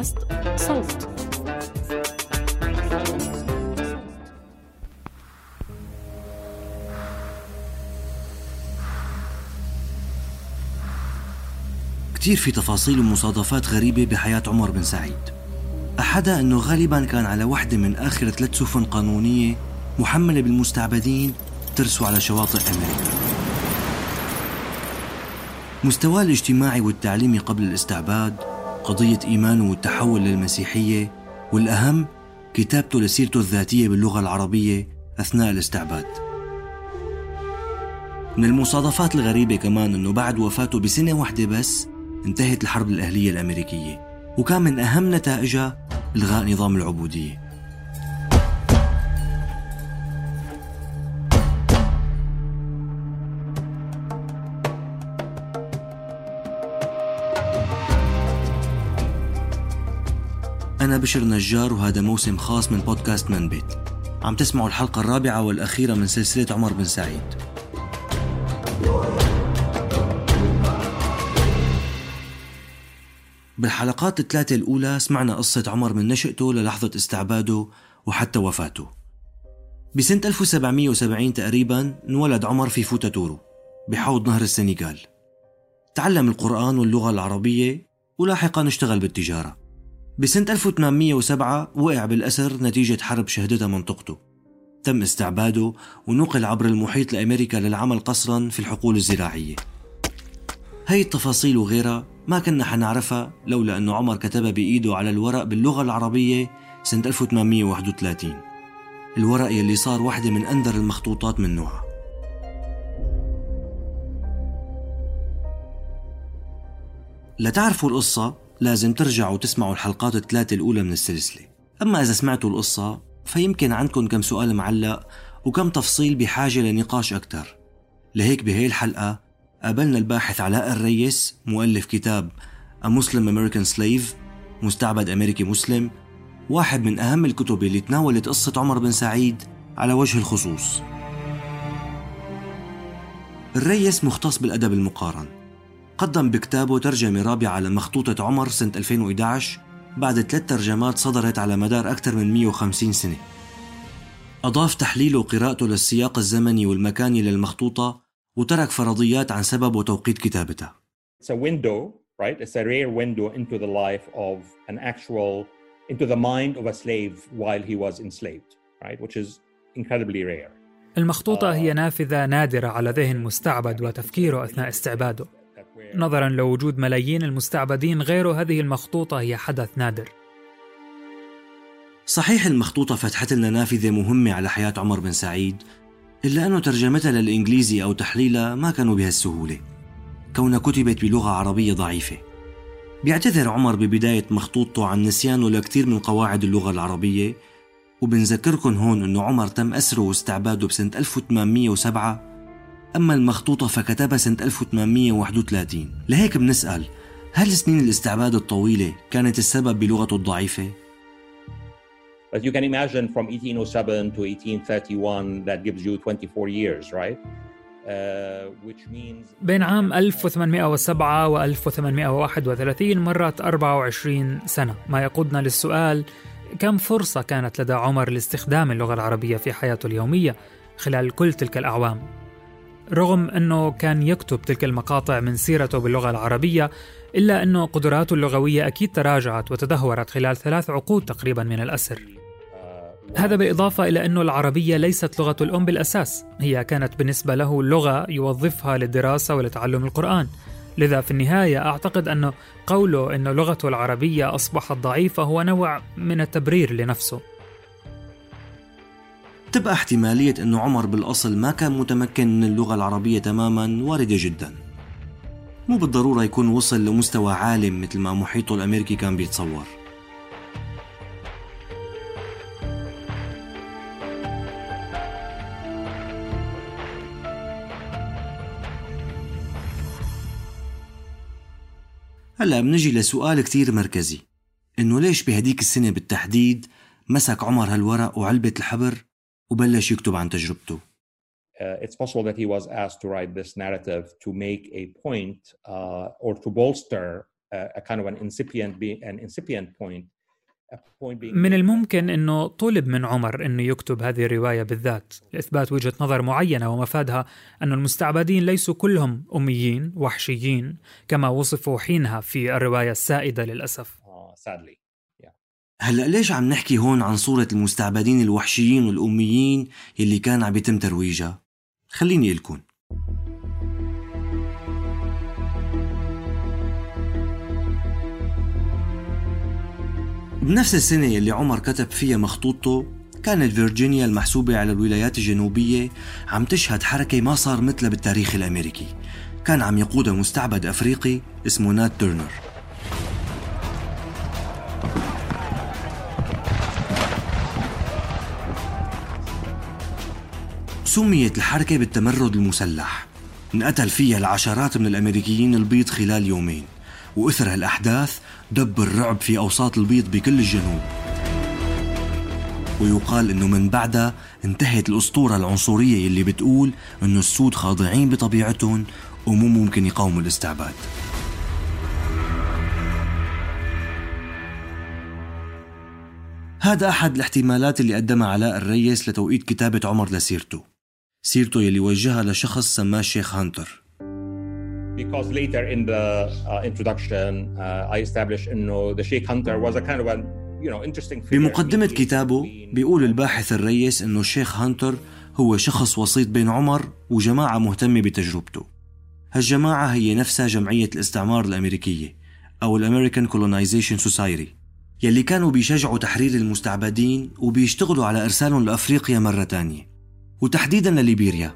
بودكاست صوت. كتير في تفاصيل ومصادفات غريبة بحياة عمر بن سعيد. أحدها أنه غالبا كان على وحدة من آخر ثلاث سفن قانونية محملة بالمستعبدين ترسوا على شواطئ أمريكا. مستواه الاجتماعي والتعليمي قبل الاستعباد قضية إيمانه والتحول للمسيحية والأهم كتابته لسيرته الذاتية باللغة العربية أثناء الاستعباد. من المصادفات الغريبة كمان أنه بعد وفاته بسنة واحدة بس انتهت الحرب الأهلية الأمريكية وكان من أهم نتائجها إلغاء نظام العبودية. أنا بشر نجار وهذا موسم خاص من بودكاست من بيت. عم تسمعوا الحلقة الرابعة والأخيرة من سلسلة عمر بن سعيد. بالحلقات الثلاثة الأولى سمعنا قصة عمر من نشأته للحظة استعباده وحتى وفاته. بسنة 1770 تقريبا انولد عمر في فوتا تورو بحوض نهر السنغال. تعلم القرآن واللغة العربية ولاحقا اشتغل بالتجارة. بسنة 1807 وقع بالأسر نتيجة حرب شهدتها منطقته. تم استعباده ونقل عبر المحيط لأمريكا للعمل قصرا في الحقول الزراعية. هي التفاصيل وغيرها ما كنا حنعرفها لولا أنه عمر كتبها بإيده على الورق باللغة العربية سنة 1831 الورق يلي صار واحدة من أندر المخطوطات من نوعها. لتعرفوا القصة لازم ترجعوا تسمعوا الحلقات الثلاثة الأولى من السلسلة. أما إذا سمعتوا القصة فيمكن عندكم كم سؤال معلق وكم تفصيل بحاجة لنقاش أكثر لهيك بهي الحلقة قابلنا الباحث علاء الريس مؤلف كتاب A Muslim American Slave مستعبد أمريكي مسلم واحد من أهم الكتب اللي تناولت قصة عمر بن سعيد على وجه الخصوص. الريس مختص بالأدب المقارن. قدم بكتابه ترجمة رابعة لمخطوطة عمر سنة 2011 بعد ثلاث ترجمات صدرت على مدار أكثر من 150 سنة أضاف تحليله وقراءته للسياق الزمني والمكاني للمخطوطة وترك فرضيات عن سبب وتوقيت كتابتها It's a window, right? It's a rare window into the life of an actual, into the mind of a slave while he was enslaved, right? Which is incredibly rare. المخطوطة هي نافذة نادرة على ذهن مستعبد وتفكيره أثناء استعباده نظرا لوجود ملايين المستعبدين غيره هذه المخطوطة هي حدث نادر. صحيح المخطوطة فتحت لنا نافذة مهمة على حياة عمر بن سعيد إلا أنه ترجمتها للإنجليزي أو تحليلها ما كانوا بهالسهولة كونها كتبت بلغة عربية ضعيفة. بيعتذر عمر ببداية مخطوطته عن نسيانه لكثير من قواعد اللغة العربية وبنذكركم هون أنه عمر تم أسره واستعباده بسنة 1807 أما المخطوطة فكتبها سنة 1831 لهيك بنسأل هل سنين الاستعباد الطويلة كانت السبب بلغته الضعيفة؟ But you can imagine from 1807 to 1831, that gives you 24 years, right? Uh, which means بين عام 1807 و 1831 مرت 24 سنة ما يقودنا للسؤال كم فرصة كانت لدى عمر لاستخدام اللغة العربية في حياته اليومية خلال كل تلك الأعوام رغم أنه كان يكتب تلك المقاطع من سيرته باللغة العربية إلا أنه قدراته اللغوية أكيد تراجعت وتدهورت خلال ثلاث عقود تقريبا من الأسر. هذا بالإضافة إلى أن العربية ليست لغة الأم بالأساس هي كانت بالنسبة له لغة يوظفها للدراسة ولتعلم القرآن. لذا في النهاية أعتقد أن قوله أن لغته العربية أصبحت ضعيفة هو نوع من التبرير لنفسه. تبقى احتمالية أنه عمر بالأصل ما كان متمكن من اللغة العربية تماما واردة جدا. مو بالضرورة يكون وصل لمستوى عالم مثل ما محيطه الأمريكي كان بيتصور. هلا بنجي لسؤال كتير مركزي. إنه ليش بهديك السنة بالتحديد مسك عمر هالورق وعلبة الحبر وبلش يكتب عن تجربته uh, it's possible that he was asked to write this narrative to make a point uh, or to bolster uh, a kind of an incipient, an incipient point من الممكن إنه طلب من عمر إنه يكتب هذه الرواية بالذات لإثبات وجهة نظر معينة ومفادها أن المستعبدين ليسوا كلهم أميين وحشيين كما وصفوا حينها في الرواية السائدة للأسف. sadly. هلا ليش عم نحكي هون عن صورة المستعبدين الوحشيين والأميين يلي كان عم يتم ترويجها؟ خليني لكم بنفس السنة يلي عمر كتب فيها مخطوطته كانت فيرجينيا المحسوبة على الولايات الجنوبية عم تشهد حركة ما صار مثلها بالتاريخ الأمريكي. كان عم يقودها مستعبد أفريقي اسمه نات تيرنر. سميت الحركة بالتمرد المسلح. انقتل فيها العشرات من الأمريكيين البيض خلال يومين وإثر هالأحداث دب الرعب في أوساط البيض بكل الجنوب. ويقال إنه من بعدها انتهت الأسطورة العنصرية اللي بتقول إنه السود خاضعين بطبيعتهم ومو ممكن يقاوموا الاستعباد. هذا أحد الاحتمالات اللي قدمها علاء الريس لتوقيت كتابة عمر لسيرته. سيرته يلي وجهها لشخص سماه الشيخ هانتر. Because later in the uh, introduction uh, I established إنه the Sheikh Hunter was a kind of a you know interesting figure. بمقدمة كتابه بيقول الباحث الريس إنه الشيخ هانتر هو شخص وسيط بين عمر وجماعة مهتمة بتجربته. هالجماعة هي نفسها جمعية الاستعمار الأمريكية أو ال American Colonization Society يلي كانوا بيشجعوا تحرير المستعبدين وبيشتغلوا على إرسالهم لأفريقيا مرة تانية. وتحديدا لليبيريا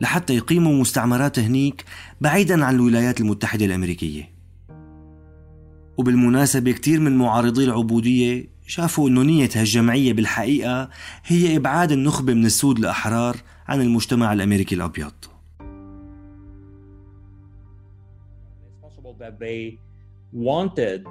لحتى يقيموا مستعمرات هنيك بعيدا عن الولايات المتحدة الأمريكية. وبالمناسبة كتير من معارضي العبودية شافوا أنه نية هالجمعية بالحقيقة هي إبعاد النخبة من السود الأحرار عن المجتمع الأمريكي الأبيض. Wanted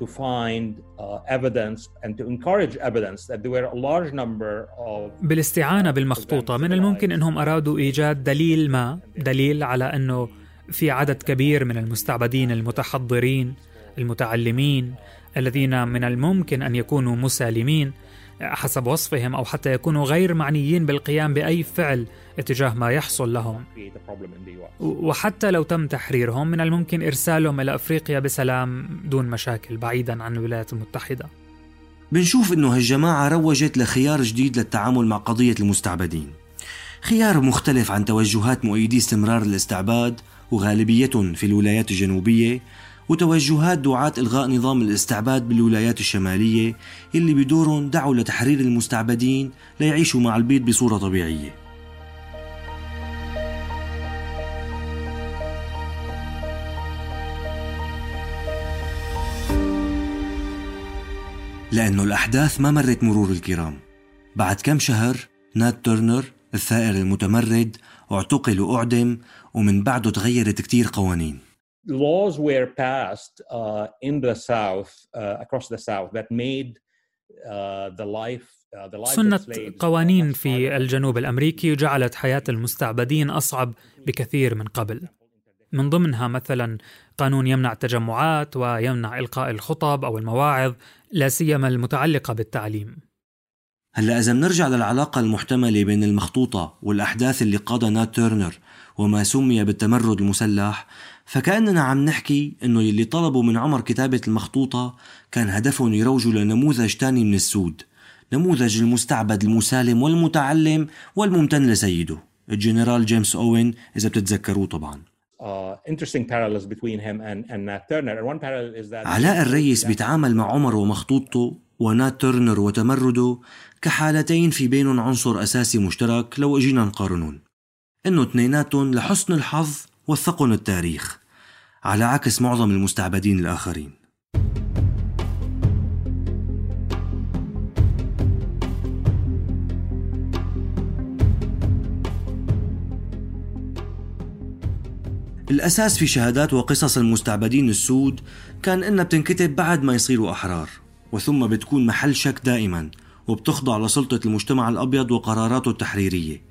to find uh, evidence and to encourage evidence that there were a large number of بالاستعانة بالمخطوطة من الممكن أنهم أرادوا إيجاد دليل ما دليل على أنه في عدد كبير من المستعبدين المتحضرين المتعلمين الذين من الممكن أن يكونوا مسالمين. حسب وصفهم أو حتى يكونوا غير معنيين بالقيام بأي فعل اتجاه ما يحصل لهم. وحتى لو تم تحريرهم من الممكن إرسالهم إلى أفريقيا بسلام دون مشاكل بعيدا عن الولايات المتحدة. بنشوف إنه هالجماعة روجت لخيار جديد للتعامل مع قضية المستعبدين. خيار مختلف عن توجهات مؤيدي استمرار الاستعباد وغالبيتهم في الولايات الجنوبية وتوجهات دعاة إلغاء نظام الاستعباد بالولايات الشمالية اللي بدورهم دعوا لتحرير المستعبدين ليعيشوا مع البيض بصورة طبيعية. لأنه الأحداث ما مرت مرور الكرام. بعد كم شهر نات تورنر الثائر المتمرد اعتقل وأعدم ومن بعده تغيرت كتير قوانين. Laws were passed uh, in the South, uh, across the South, that made uh, the life uh, سنت قوانين في الجنوب الأمريكي جعلت حياة المستعبدين أصعب بكثير من قبل. من ضمنها مثلا قانون يمنع التجمعات ويمنع إلقاء الخطب أو المواعظ لا سيما المتعلقة بالتعليم. هلا إذا بنرجع للعلاقة المحتملة بين المخطوطة والأحداث اللي قادها نات تيرنر وما سمي بالتمرد المسلح فكأننا عم نحكي إنه يلي طلبوا من عمر كتابة المخطوطة كان هدفهم يروجوا لنموذج تاني من السود نموذج المستعبد المسالم والمتعلم والممتن لسيده الجنرال جيمس أوين إذا بتتذكروه طبعا. علاء الريس بيتعامل مع عمر ومخطوطته ونات ترنر وتمرده كحالتين في بينهم عنصر أساسي مشترك لو إجينا نقارنهم. إنه اثنيناتهم لحسن الحظ وثقهم التاريخ على عكس معظم المستعبدين الآخرين. الأساس في شهادات وقصص المستعبدين السود كان إنها بتنكتب بعد ما يصيروا أحرار وثم بتكون محل شك دائما وبتخضع لسلطة المجتمع الأبيض وقراراته التحريرية.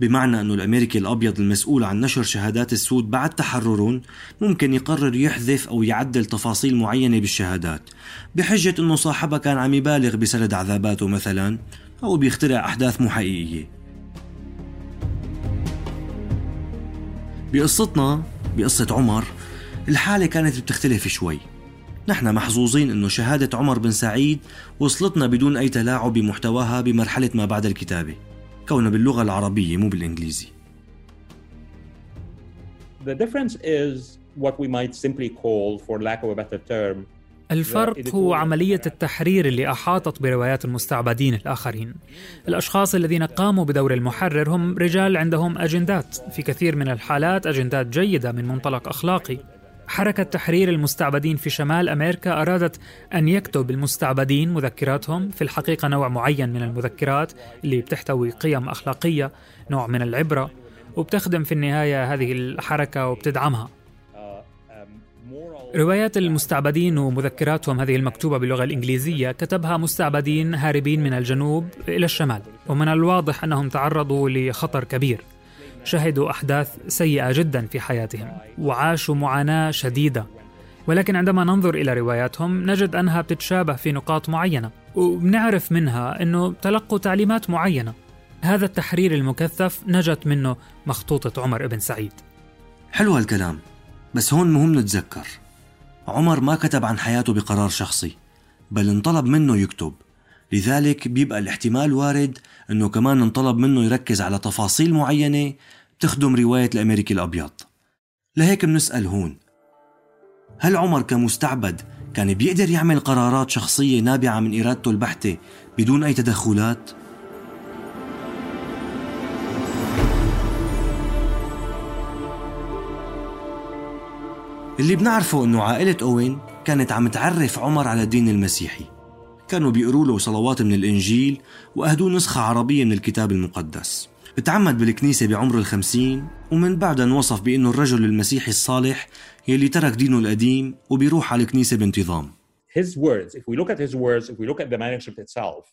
بمعنى أنه الأمريكي الأبيض المسؤول عن نشر شهادات السود بعد تحررهم ممكن يقرر يحذف أو يعدل تفاصيل معينة بالشهادات بحجة أنه صاحبها كان عم يبالغ بسرد عذاباته مثلا أو بيخترع أحداث مو حقيقية بقصتنا بقصة عمر الحالة كانت بتختلف شوي. نحن محظوظين أنه شهادة عمر بن سعيد وصلتنا بدون أي تلاعب بمحتواها بمرحلة ما بعد الكتابة. كونها باللغة العربية مو بالإنجليزي The difference is what we might simply call for lack of a better term الفرق هو عملية التحرير اللي أحاطت بروايات المستعبدين الآخرين. الأشخاص الذين قاموا بدور المحرر هم رجال عندهم أجندات، في كثير من الحالات أجندات جيدة من منطلق أخلاقي. حركة تحرير المستعبدين في شمال أمريكا أرادت أن يكتب المستعبدين مذكراتهم. في الحقيقة نوع معين من المذكرات اللي بتحتوي قيم أخلاقية نوع من العبرة وبتخدم في النهاية هذه الحركة وبتدعمها. روايات المستعبدين ومذكراتهم هذه المكتوبة باللغة الإنجليزية كتبها مستعبدين هاربين من الجنوب إلى الشمال ومن الواضح أنهم تعرضوا لخطر كبير. شهدوا أحداث سيئة جدا في حياتهم وعاشوا معاناة شديدة. ولكن عندما ننظر إلى رواياتهم نجد أنها بتتشابه في نقاط معينة وبنعرف منها أنه تلقوا تعليمات معينة. هذا التحرير المكثف نجت منه مخطوطة عمر بن سعيد. حلو هالكلام بس هون مهم نتذكر. عمر ما كتب عن حياته بقرار شخصي بل انطلب منه يكتب. لذلك بيبقى الاحتمال وارد إنه كمان انطلب منه يركز على تفاصيل معينة تخدم رواية الأمريكي الأبيض لهيك بنسأل هون هل عمر كمستعبد كان بيقدر يعمل قرارات شخصية نابعة من إرادته البحتة بدون أي تدخلات؟ اللي بنعرفه إنه عائلة أوين كانت عم تعرف عمر على الدين المسيحي كانوا بيقروا له صلوات من الإنجيل وأهدوه نسخة عربية من الكتاب المقدس. تعمد بالكنيسة بعمر الخمسين ومن بعدها انوصف بأنه الرجل المسيحي الصالح يلي ترك دينه القديم وبيروح على الكنيسة بانتظام. His words, if we look at his words, if we look at the manuscript itself,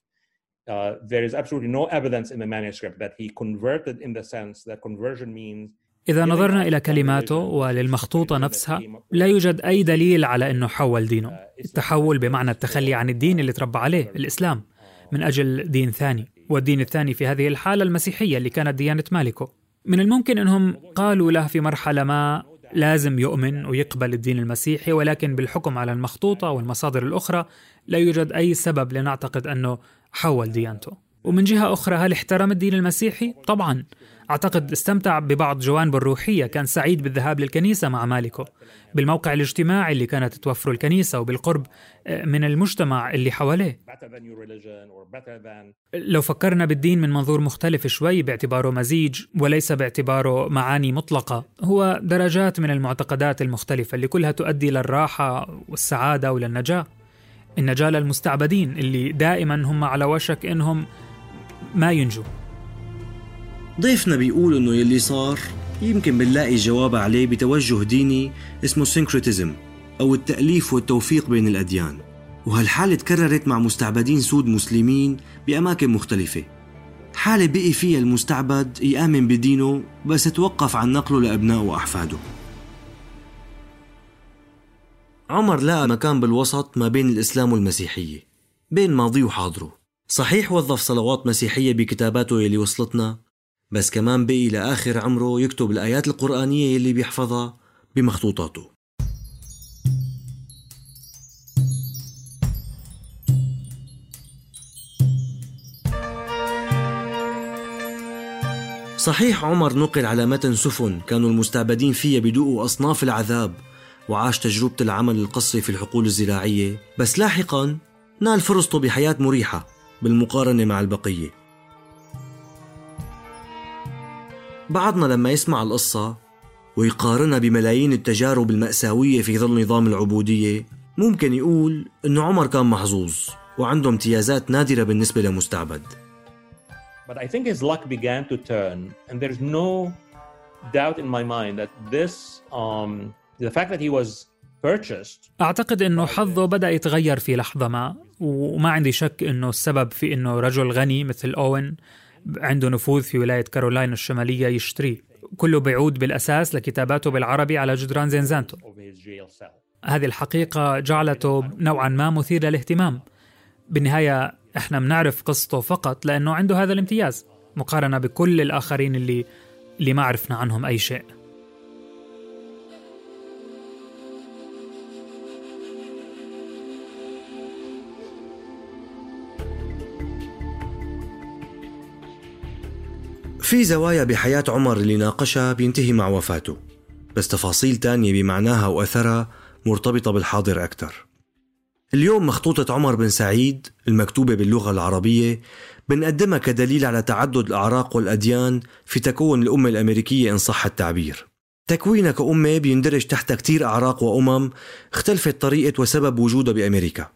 uh, there is absolutely no evidence in the manuscript that he converted in the sense that conversion means إذا نظرنا إلى كلماته وللمخطوطة نفسها لا يوجد أي دليل على أنه حول دينه. التحول بمعنى التخلي عن الدين اللي تربى عليه الإسلام من أجل دين ثاني. والدين الثاني في هذه الحالة المسيحية اللي كانت ديانة مالكه من الممكن أنهم قالوا له في مرحلة ما لازم يؤمن ويقبل الدين المسيحي ولكن بالحكم على المخطوطة والمصادر الأخرى لا يوجد أي سبب لنعتقد أنه حول ديانته. ومن جهة أخرى هل احترم الدين المسيحي؟ طبعا. أعتقد استمتع ببعض جوانبه الروحية كان سعيد بالذهاب للكنيسة مع مالكه بالموقع الاجتماعي اللي كانت توفره الكنيسة وبالقرب آه، من المجتمع اللي حواليه. لو فكرنا بالدين من منظور مختلف شوي باعتباره مزيج وليس باعتباره معاني مطلقة. هو درجات من المعتقدات المختلفة اللي كلها تؤدي للراحة والسعادة وللنجاة. النجاة للمستعبدين اللي دائما هم على وشك إنهم ما ينجو. ضيفنا بيقول إنه يلي صار يمكن بنلاقي جواب عليه بتوجه ديني اسمه syncretism أو التأليف والتوفيق بين الأديان. وهالحالة تكررت مع مستعبدين سود مسلمين بأماكن مختلفة؟ حالة بقي فيها المستعبد يآمن بدينه بس توقف عن نقله لأبنائه وأحفاده. عمر لقى مكان بالوسط ما بين الإسلام والمسيحية بين ماضيه وحاضره. صحيح وظف صلوات مسيحية بكتاباته يلي وصلتنا بس كمان بقي لآخر عمره يكتب الآيات القرآنية يلي بيحفظها بمخطوطاته. صحيح عمر نقل على متن سفن كانوا المستعبدين فيها بدوقوا أصناف العذاب وعاش تجربة العمل القسري في الحقول الزراعية بس لاحقا نال فرصته بحياة مريحة. بالمقارنة مع البقية بعضنا لما يسمع القصة ويقارنها بملايين التجارب المأساوية في ظل نظام العبودية ممكن يقول إنه عمر كان محظوظ وعنده امتيازات نادرة بالنسبة لمستعبد But I think his luck began to turn, and there's no doubt in my mind that this, um, the fact that he was. أعتقد إنه حظه بدأ يتغير في لحظة ما وما عندي شك إنه السبب في إنه رجل غني مثل أوين عنده نفوذ في ولاية كارولاين الشمالية يشتريه كله بيعود بالأساس لكتاباته بالعربي على جدران زنزانته هذه الحقيقة جعلته نوعا ما مثير للاهتمام. بالنهاية إحنا بنعرف قصته فقط لأنه عنده هذا الامتياز مقارنة بكل الآخرين اللي اللي ما عرفنا عنهم أي شيء. في زوايا بحياة عمر اللي ناقشها بينتهي مع وفاته بس تفاصيل تانية بمعناها وأثرها مرتبطة بالحاضر أكثر اليوم مخطوطة عمر بن سعيد المكتوبة باللغة العربية بنقدمها كدليل على تعدد الأعراق والأديان في تكون الأمة الأمريكية إن صح التعبير. تكوينها كأمة بيندرج تحت كتير أعراق وأمم اختلفت طريقة وسبب وجودها بأمريكا.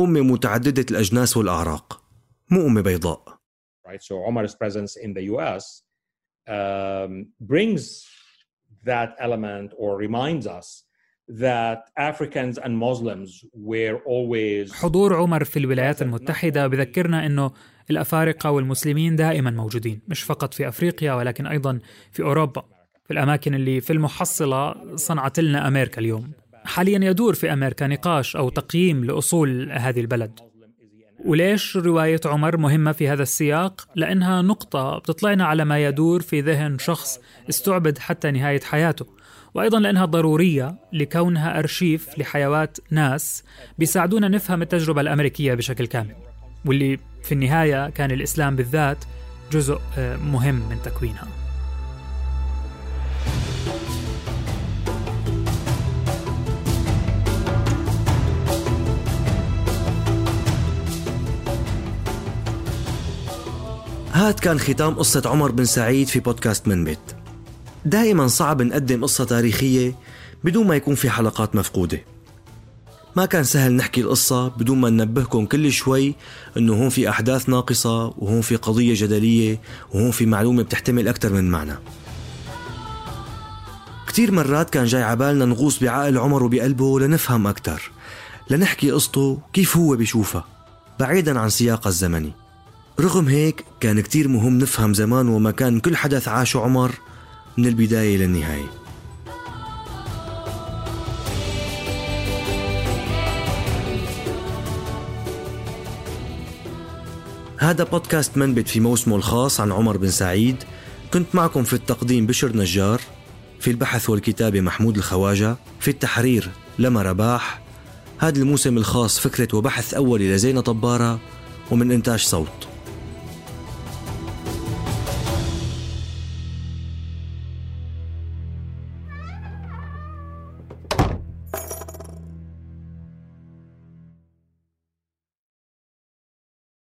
أمة متعددة الأجناس والأعراق مو أمة بيضاء. Right? So Omar's presence in the US um, brings that element or reminds us that Africans and Muslims were always حضور عمر في الولايات المتحدة. بذكرنا أنه الأفارقة والمسلمين دائما موجودين مش فقط في أفريقيا ولكن أيضا في أوروبا. في الأماكن اللي في المحصلة صنعت لنا أمريكا اليوم. حاليا يدور في أمريكا نقاش أو تقييم لأصول هذه البلد. وليش رواية عمر مهمة في هذا السياق؟ لأنها نقطة بتطلعنا على ما يدور في ذهن شخص استعبد حتى نهاية حياته وأيضا لأنها ضرورية لكونها أرشيف لحيوات ناس بيساعدونا نفهم التجربة الأمريكية بشكل كامل واللي في النهاية كان الإسلام بالذات جزء مهم من تكوينها هاد كان ختام قصة عمر بن سعيد في بودكاست منبت دائما صعب نقدم قصة تاريخية بدون ما يكون في حلقات مفقودة. ما كان سهل نحكي القصة بدون ما ننبهكم كل شوي إنه هون في أحداث ناقصة وهون في قضية جدلية وهون في معلومة بتحتمل أكثر من معنى. كتير مرات كان جاي عبالنا نغوص بعقل عمر وبقلبه لنفهم أكثر لنحكي قصته كيف هو بيشوفها بعيدا عن سياقها الزمني. رغم هيك كان كتير مهم نفهم زمان ومكان كل حدث عاشه عمر من البداية للنهاية هذا بودكاست منبت في موسمه الخاص عن عمر بن سعيد. كنت معكم في التقديم بشر نجار في البحث والكتابة محمود الخواجة في التحرير لما رباح. هذا الموسم الخاص فكرة وبحث أولي لزينة طبارة ومن إنتاج صوت